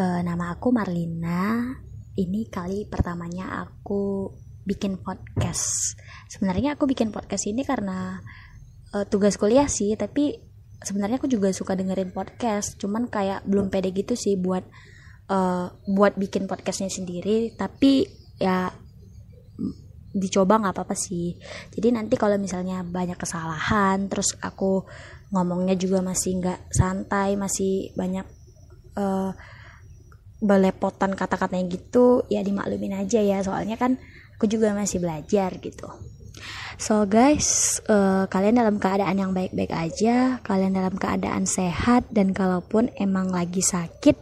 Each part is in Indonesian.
uh, nama aku Marlina. Ini kali pertamanya aku bikin podcast. Sebenarnya aku bikin podcast ini karena uh, tugas kuliah sih, tapi sebenarnya aku juga suka dengerin podcast. Cuman kayak belum pede gitu sih buat uh, buat bikin podcastnya sendiri. Tapi ya dicoba nggak apa-apa sih jadi nanti kalau misalnya banyak kesalahan terus aku ngomongnya juga masih nggak santai masih banyak uh, belepotan kata-katanya gitu ya dimaklumin aja ya. Soalnya kan aku juga masih belajar gitu. So guys uh, kalian dalam keadaan yang baik-baik aja kalian dalam keadaan sehat dan kalaupun emang lagi sakit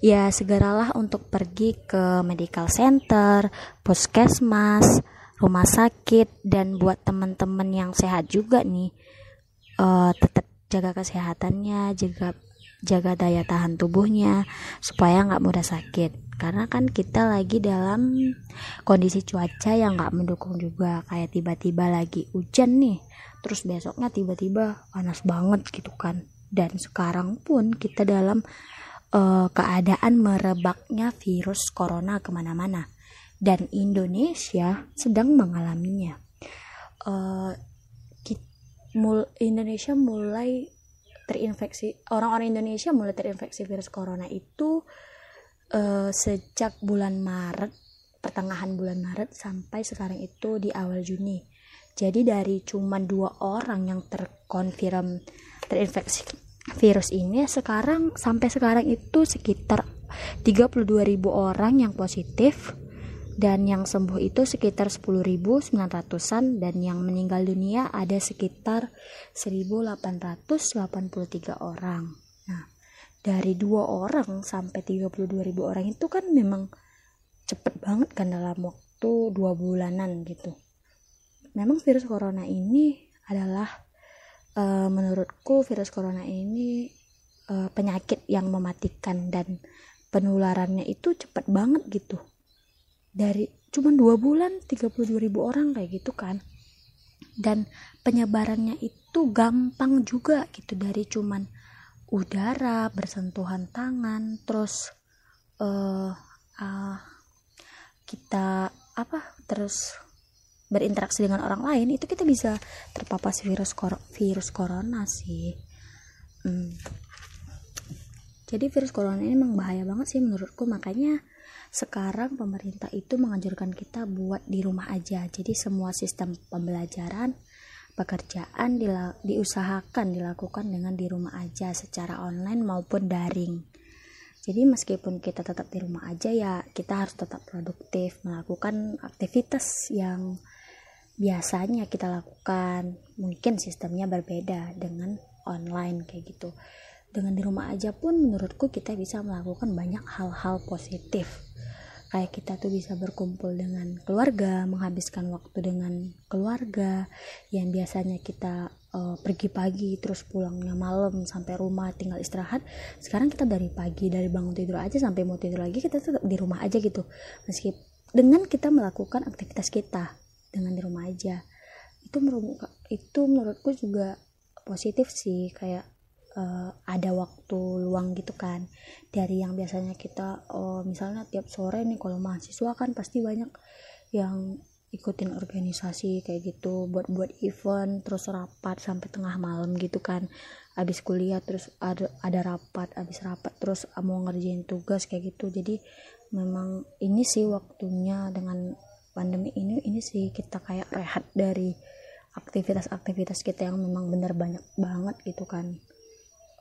ya segeralah untuk pergi ke medical center puskesmas rumah sakit dan buat teman-teman yang sehat juga nih uh, tetap jaga kesehatannya jaga jaga daya tahan tubuhnya supaya nggak mudah sakit. Karena kan kita lagi dalam kondisi cuaca yang nggak mendukung juga. Kayak tiba-tiba lagi hujan nih terus besoknya tiba-tiba panas banget gitu kan. Dan sekarang pun kita dalam uh, keadaan merebaknya virus corona ke mana-mana. Dan Indonesia sedang mengalaminya. Uh, Indonesia mulai terinfeksi orang-orang Indonesia mulai terinfeksi virus corona itu uh, sejak bulan Maret pertengahan bulan Maret sampai sekarang itu di awal Juni. Jadi dari cuma dua orang yang terkonfirm terinfeksi virus ini sekarang sampai sekarang itu sekitar 32.000 orang yang positif dan yang sembuh itu sekitar 10.900-an dan yang meninggal dunia ada sekitar 1.883 orang. Nah, dari dua orang sampai 32.000 orang itu kan memang cepet banget kan dalam waktu dua bulanan gitu. Memang virus corona ini adalah uh, menurutku virus corona ini uh, penyakit yang mematikan dan penularannya itu cepet banget gitu dari cuma dua bulan 32 ribu orang kayak gitu kan dan penyebarannya itu gampang juga gitu dari cuman udara bersentuhan tangan terus uh, uh, kita apa terus berinteraksi dengan orang lain itu kita bisa terpapar virus virus corona sih hmm. Jadi virus corona ini memang bahaya banget sih menurutku. Makanya sekarang pemerintah itu menganjurkan kita buat di rumah aja. Jadi semua sistem pembelajaran pekerjaan diusahakan dilakukan dengan di rumah aja secara online maupun daring. Jadi meskipun kita tetap di rumah aja ya kita harus tetap produktif melakukan aktivitas yang biasanya kita lakukan. Mungkin sistemnya berbeda dengan online kayak gitu dengan di rumah aja pun menurutku kita bisa melakukan banyak hal-hal positif. Kayak kita tuh bisa berkumpul dengan keluarga menghabiskan waktu dengan keluarga yang biasanya kita uh, pergi pagi terus pulangnya malam sampai rumah tinggal istirahat. Sekarang kita dari pagi dari bangun tidur aja sampai mau tidur lagi kita tetap di rumah aja gitu. Meski dengan kita melakukan aktivitas kita dengan di rumah aja. Itu itu menurutku juga positif sih kayak uh, ada waktu luang gitu kan. Dari yang biasanya kita oh, misalnya tiap sore nih kalau mahasiswa kan pasti banyak yang ikutin organisasi kayak gitu buat buat event terus rapat sampai tengah malam gitu kan. Habis kuliah terus ada ada rapat habis rapat terus mau ngerjain tugas kayak gitu. Jadi memang ini sih waktunya dengan pandemi ini ini sih kita kayak rehat dari aktivitas-aktivitas kita yang memang benar banyak banget gitu kan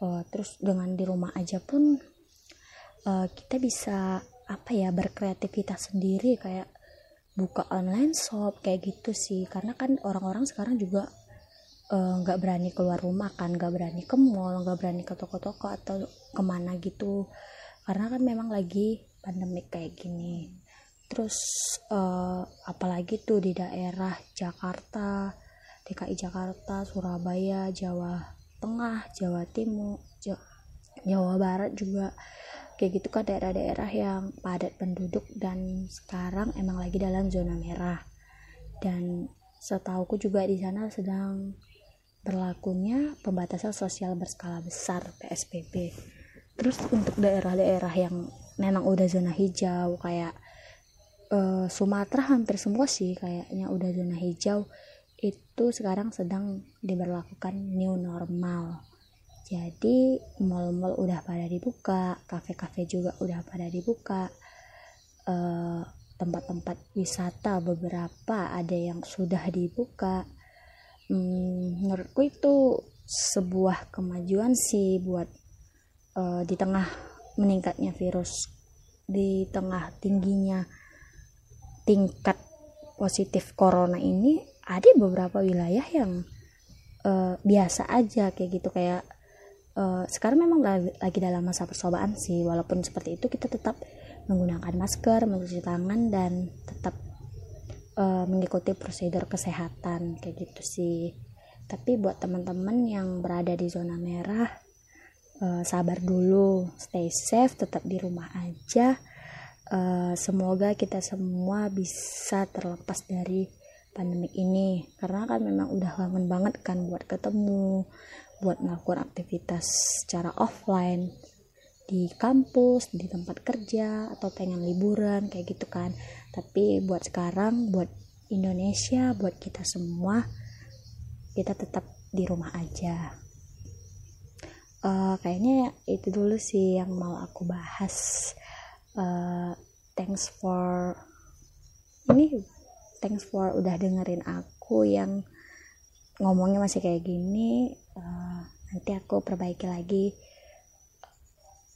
uh, terus dengan di rumah aja pun uh, kita bisa apa ya berkreativitas sendiri kayak buka online shop kayak gitu sih. Karena kan orang-orang sekarang juga eh, nggak uh, berani keluar rumah kan nggak berani ke mall nggak berani ke toko-toko atau ke mana gitu. Karena kan memang lagi pandemik kayak gini. Terus uh, apalagi tuh di daerah Jakarta DKI Jakarta Surabaya Jawa Tengah, Jawa Timur, Jawa Barat juga. Kayak gitu kan daerah-daerah yang padat penduduk dan sekarang emang lagi dalam zona merah. Dan setauku juga di sana sedang berlakunya pembatasan sosial berskala besar PSBB terus untuk daerah-daerah yang memang udah zona hijau kayak uh, Sumatera hampir semua sih kayaknya udah zona hijau itu sekarang sedang diberlakukan new normal. Jadi mall-mall udah pada dibuka kafe-kafe juga udah pada dibuka. Eh, tempat-tempat wisata beberapa ada yang sudah dibuka. Hmm, menurutku itu sebuah kemajuan sih buat uh, di tengah meningkatnya virus di tengah tingginya tingkat positif corona ini ada beberapa wilayah yang uh, biasa aja kayak gitu. Kayak uh, sekarang memang lagi dalam masa percobaan sih. Walaupun seperti itu kita tetap menggunakan masker mencuci tangan dan tetap uh, mengikuti prosedur kesehatan kayak gitu sih. Tapi buat teman-teman yang berada di zona merah uh, sabar dulu stay safe tetap di rumah aja. Uh, semoga kita semua bisa terlepas dari pandemik ini karena kan memang udah kangen banget kan buat ketemu buat melakukan aktivitas secara offline di kampus, di tempat kerja atau pengen liburan kayak gitu kan. Tapi buat sekarang buat Indonesia, buat kita semua kita tetap di rumah aja. Uh, kayaknya itu dulu sih yang mau aku bahas. Uh, thanks for ini thanks for udah dengerin aku yang ngomongnya masih kayak gini uh, nanti aku perbaiki lagi.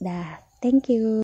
Dah thank you